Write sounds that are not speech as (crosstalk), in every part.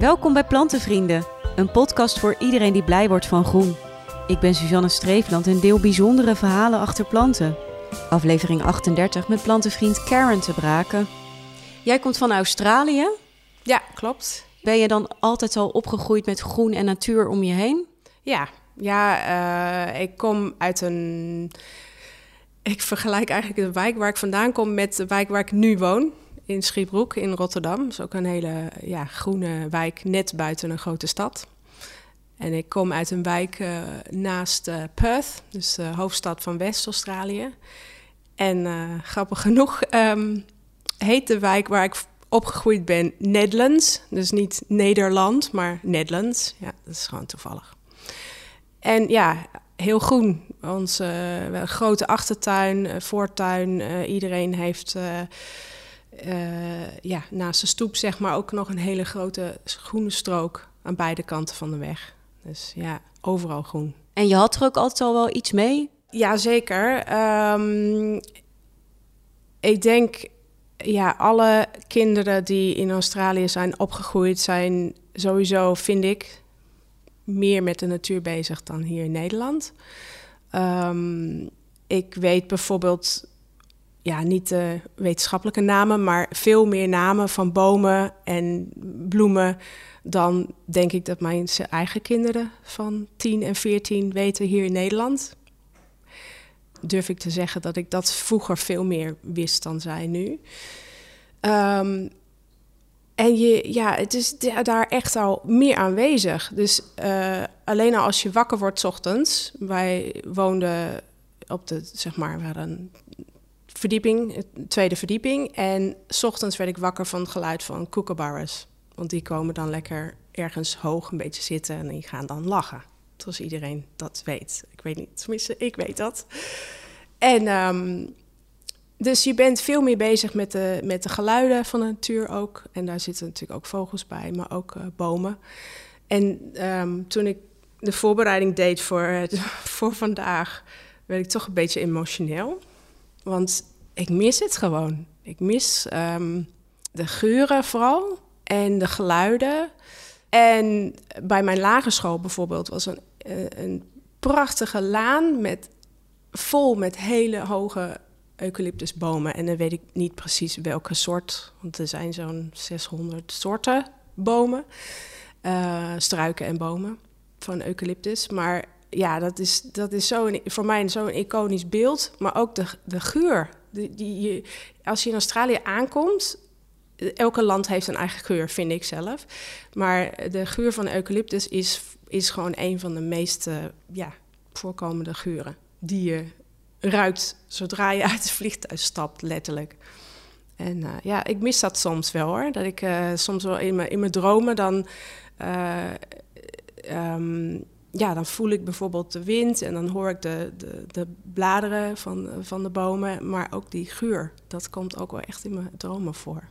Welkom bij Plantenvrienden, een podcast voor iedereen die blij wordt van groen. Ik ben Suzanne Streefland en deel bijzondere verhalen achter planten. Aflevering 38 met plantenvriend Karen te braken. Jij komt van Australië. Ja, klopt. Ben je dan altijd al opgegroeid met groen en natuur om je heen? Ja, ja uh, ik kom uit een. Ik vergelijk eigenlijk de wijk waar ik vandaan kom met de wijk waar ik nu woon. In Schiebroek in Rotterdam. Dat is ook een hele ja, groene wijk net buiten een grote stad. En ik kom uit een wijk uh, naast uh, Perth, dus de hoofdstad van West-Australië. En grappig genoeg um, heet de wijk waar ik opgegroeid ben Netherlands. Dus niet Nederland, maar Netherlands. Ja, dat is gewoon toevallig. En ja, heel groen. Onze grote achtertuin, voortuin. Iedereen heeft ja, naast de stoep zeg maar ook nog een hele grote groene strook aan beide kanten van de weg. Dus ja, overal groen. En je had er ook altijd al wel iets mee? Ja, zeker. Um, ik denk ja, alle kinderen die in Australië zijn opgegroeid, zijn sowieso, vind ik, meer met de natuur bezig dan hier in Nederland. Um, ik weet bijvoorbeeld, ja, niet de wetenschappelijke namen, maar veel meer namen van bomen en bloemen dan denk ik dat mijn eigen kinderen van 10 en 14 weten hier in Nederland. Durf ik te zeggen dat ik dat vroeger veel meer wist dan zij nu. Um, en je, ja, het is daar echt al meer aanwezig. Dus uh, alleen al als je wakker wordt ochtends. Wij woonden op de, zeg maar, we hadden verdieping, tweede verdieping. En s ochtends werd ik wakker van het geluid van kookaburras. Want die komen dan lekker ergens hoog een beetje zitten en die gaan dan lachen. Zoals iedereen dat weet. Ik weet niet, tenminste, ik weet dat. En um, dus je bent veel meer bezig met de, met de geluiden van de natuur ook. En daar zitten natuurlijk ook vogels bij, maar ook uh, bomen. En um, toen ik de voorbereiding deed voor, (laughs) voor vandaag, werd ik toch een beetje emotioneel. Want ik mis het gewoon. Ik mis um, de geuren vooral en de geluiden. En bij mijn lagere school bijvoorbeeld was een, uh, een prachtige laan met, vol met hele hoge eucalyptusbomen. En dan weet ik niet precies welke soort, want er zijn zo'n 600 soorten bomen, uh, struiken en bomen van eucalyptus. Maar ja, dat is, dat is zo een, voor mij zo'n iconisch beeld. Maar ook de, de geur. Die, die, als je in Australië aankomt, elke land heeft een eigen geur, vind ik zelf. Maar de geur van eucalyptus is, is gewoon een van de meest uh, ja, voorkomende geuren die je ruikt zodra je uit het vliegtuig stapt, letterlijk. En uh, ja, ik mis dat soms wel hoor. Dat ik uh, soms wel in mijn, in mijn dromen dan. Um, ja, dan voel ik bijvoorbeeld de wind en dan hoor ik de, de, de bladeren van, van de bomen. Maar ook die geur, dat komt ook wel echt in mijn dromen voor.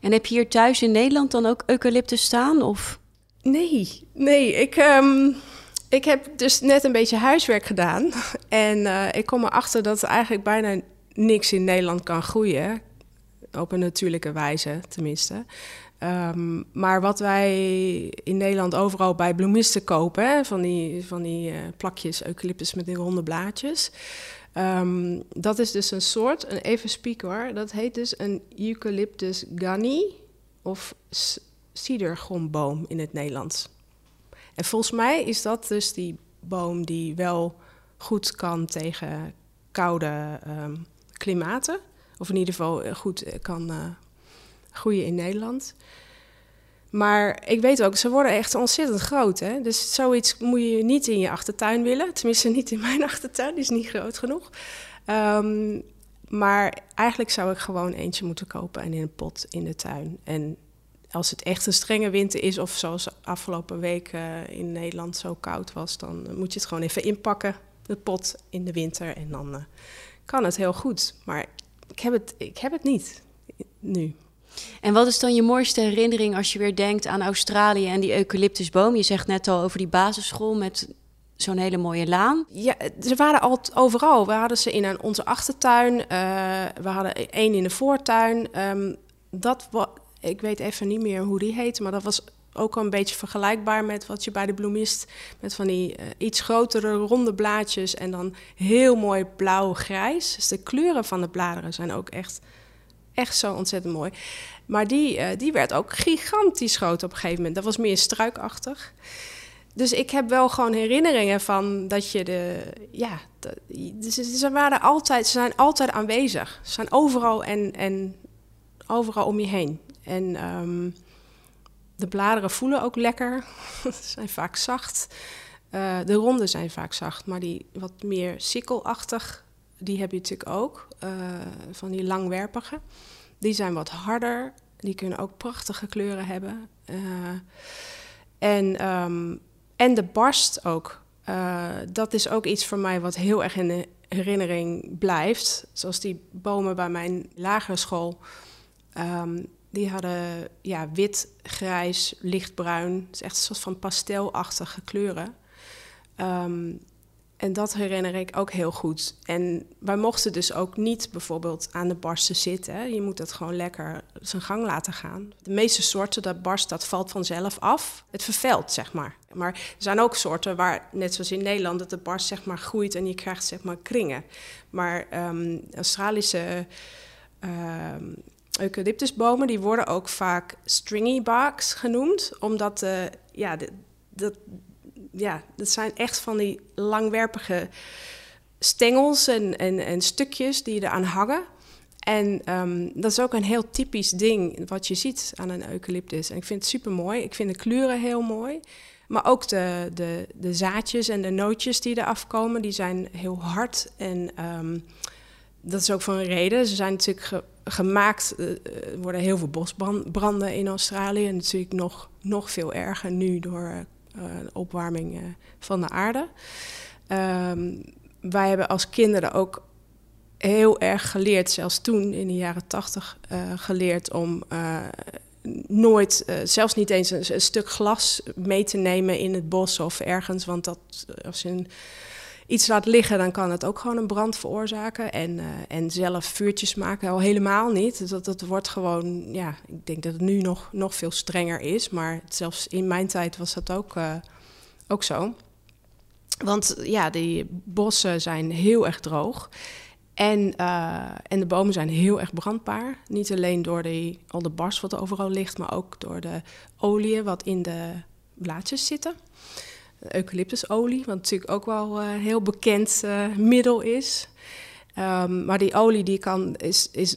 En heb je hier thuis in Nederland dan ook eucalyptus staan? Of? Nee, nee. Ik. Um, ik heb dus net een beetje huiswerk gedaan. (laughs) En uh, ik kom erachter dat eigenlijk bijna niks in Nederland kan groeien. Op een natuurlijke wijze, tenminste. Um, maar wat wij in Nederland overal bij bloemisten kopen, van die, van die uh, plakjes eucalyptus met die ronde blaadjes. Um, dat is dus een soort, een even spiek hoor, dat heet dus een Eucalyptus gunny of cidergomboom in het Nederlands. En volgens mij is dat dus die boom die wel goed kan tegen koude um, klimaten. Of in ieder geval eh, goed eh, kan groeien in Nederland. Maar ik weet ook, ze worden echt ontzettend groot. Hè? Dus zoiets moet je niet in je achtertuin willen. Tenminste, niet in mijn (laughs) achtertuin, die is niet groot genoeg. Um, maar eigenlijk zou ik gewoon eentje moeten kopen en in een pot in de tuin. En als het echt een strenge winter is, of zoals afgelopen week uh, in Nederland zo koud was, dan moet je het gewoon even inpakken, de pot in de winter. En dan uh, kan het heel goed. Maar ik heb het, ik heb het niet nu. En wat is dan je mooiste herinnering als je weer denkt aan Australië en die eucalyptusboom? Je zegt net al over die basisschool met zo'n hele mooie laan. Ja, ze waren al overal. We hadden ze in onze achtertuin, uh, we hadden één in de voortuin. Um, dat ik weet even niet meer hoe die heet, maar dat was ook een beetje vergelijkbaar met wat je bij de bloemist... met van die uh, iets grotere ronde blaadjes en dan heel mooi blauw-grijs. Dus de kleuren van de bladeren zijn ook echt, echt zo ontzettend mooi. Maar die, uh, die werd ook gigantisch groot op een gegeven moment. Dat was meer struikachtig. Dus ik heb wel gewoon herinneringen van dat je de. Ja, de, ze, waren altijd, ze zijn altijd aanwezig. Ze zijn overal en, en overal om je heen. En um, de bladeren voelen ook lekker. (laughs) Ze zijn vaak zacht. Uh, de ronden zijn vaak zacht, maar die wat meer sikkelachtig, die heb je natuurlijk ook. Uh, van die langwerpige. Die zijn wat harder. Die kunnen ook prachtige kleuren hebben. Uh, en um, en de barst ook. Uh, dat is ook iets voor mij wat heel erg in de herinnering blijft. Zoals die bomen bij mijn lagere school. Um, die hadden ja, wit, grijs, lichtbruin. Het is echt een soort van pastelachtige kleuren. Um, en dat herinner ik ook heel goed. En wij mochten dus ook niet bijvoorbeeld aan de barsten zitten. Je moet dat gewoon lekker zijn gang laten gaan. De meeste soorten, dat barst, dat valt vanzelf af. Het vervelt, zeg maar. Maar er zijn ook soorten waar, net zoals in Nederland, dat de barst zeg maar groeit en je krijgt zeg maar kringen. Maar um, Australische um, eucalyptusbomen, die worden ook vaak stringy barks genoemd. Omdat de, ja, dat ja, dat zijn echt van die langwerpige stengels en, en, en stukjes die eraan hangen. En um, dat is ook een heel typisch ding wat je ziet aan een eucalyptus. En ik vind het super mooi. Ik vind de kleuren heel mooi. Maar ook de, de, de zaadjes en de nootjes die er afkomen, die zijn heel hard. En um, dat is ook voor een reden. Ze zijn natuurlijk ge, gemaakt, er worden heel veel bosbranden in Australië. En natuurlijk nog, nog veel erger nu door uh, opwarming uh, van de aarde. Um, wij hebben als kinderen ook heel erg geleerd, zelfs toen in de jaren tachtig, uh, geleerd om nooit, zelfs niet eens een, een, stuk glas mee te nemen in het bos of ergens. Want dat, als je een, iets laat liggen, dan kan het ook gewoon een brand veroorzaken. En, uh, en zelf vuurtjes maken al helemaal niet. Dat, wordt gewoon, ja, ik denk dat het nu nog, nog veel strenger is. Maar zelfs in mijn tijd was dat ook, uh, ook zo. Want ja, die bossen zijn heel erg droog. En, uh, en de bomen zijn heel erg brandbaar. Niet alleen door al de barst wat overal ligt, maar ook door de olie wat in de blaadjes zitten eucalyptusolie, wat natuurlijk ook wel een uh, heel bekend uh, middel is. Um, maar die olie die kan, is, is,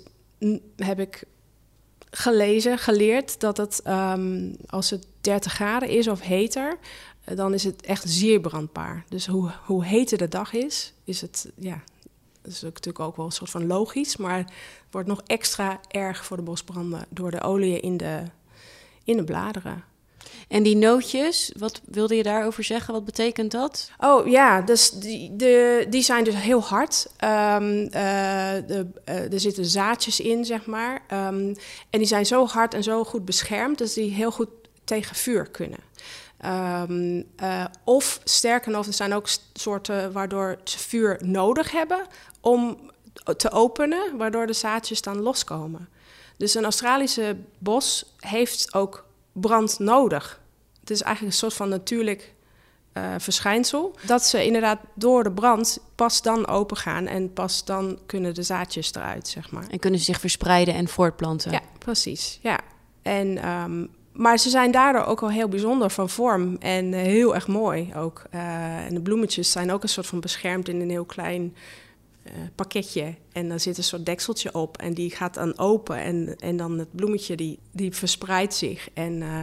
heb ik gelezen, geleerd dat het um, als het 30 graden is of heter, uh, dan is het echt zeer brandbaar. Dus hoe, hoe heter de dag is, is het, ja, dat is natuurlijk ook wel een soort van logisch, maar het wordt nog extra erg voor de bosbranden door de olie in de, in de bladeren. En die nootjes, wat wilde je daarover zeggen? Wat betekent dat? Oh ja, dus die, de, die zijn dus heel hard. Um, uh, de, uh, er zitten zaadjes in, zeg maar. Um, en die zijn zo hard en zo goed beschermd dat die heel goed tegen vuur kunnen. Um, uh, of sterker nog, er zijn ook soorten waardoor ze vuur nodig hebben om te openen, waardoor de zaadjes dan loskomen. Dus een Australische bos heeft ook brand nodig. Het is eigenlijk een soort van natuurlijk uh, verschijnsel. Dat ze inderdaad door de brand pas dan open gaan en pas dan kunnen de zaadjes eruit, zeg maar. En kunnen ze zich verspreiden en voortplanten. Ja, precies. Ja. En, um, maar ze zijn daardoor ook wel heel bijzonder van vorm en uh, heel erg mooi ook. Uh, en de bloemetjes zijn ook een soort van beschermd in een heel klein uh, pakketje. En daar zit een soort dekseltje op en die gaat dan open. En, en dan het bloemetje die, die verspreidt zich. En uh,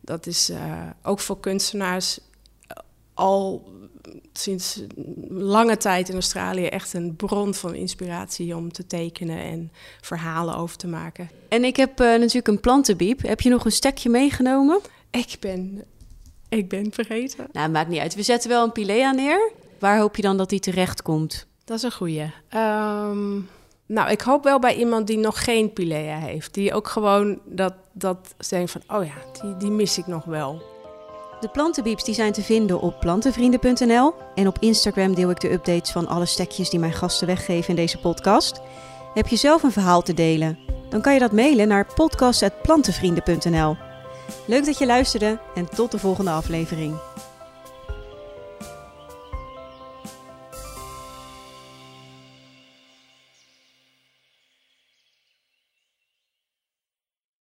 dat is uh, ook voor kunstenaars al sinds lange tijd in Australië echt een bron van inspiratie om te tekenen en verhalen over te maken. En ik heb natuurlijk een plantenbiep. Heb je nog een stekje meegenomen? Ik ben, ik ben vergeten. Nou, maakt niet uit. We zetten wel een pilea neer. Waar hoop je dan dat die terecht komt? Dat is een goeie. Um, nou, ik hoop wel bij iemand die nog geen pilea heeft. Die ook gewoon dat, dat denkt van, oh ja, die, die mis ik nog wel. De plantenbieps die zijn te vinden op plantenvrienden.nl. En op Instagram deel ik de updates van alle stekjes die mijn gasten weggeven in deze podcast. Heb je zelf een verhaal te delen? Dan kan je dat mailen naar podcast.plantenvrienden.nl. Leuk dat je luisterde en tot de volgende aflevering.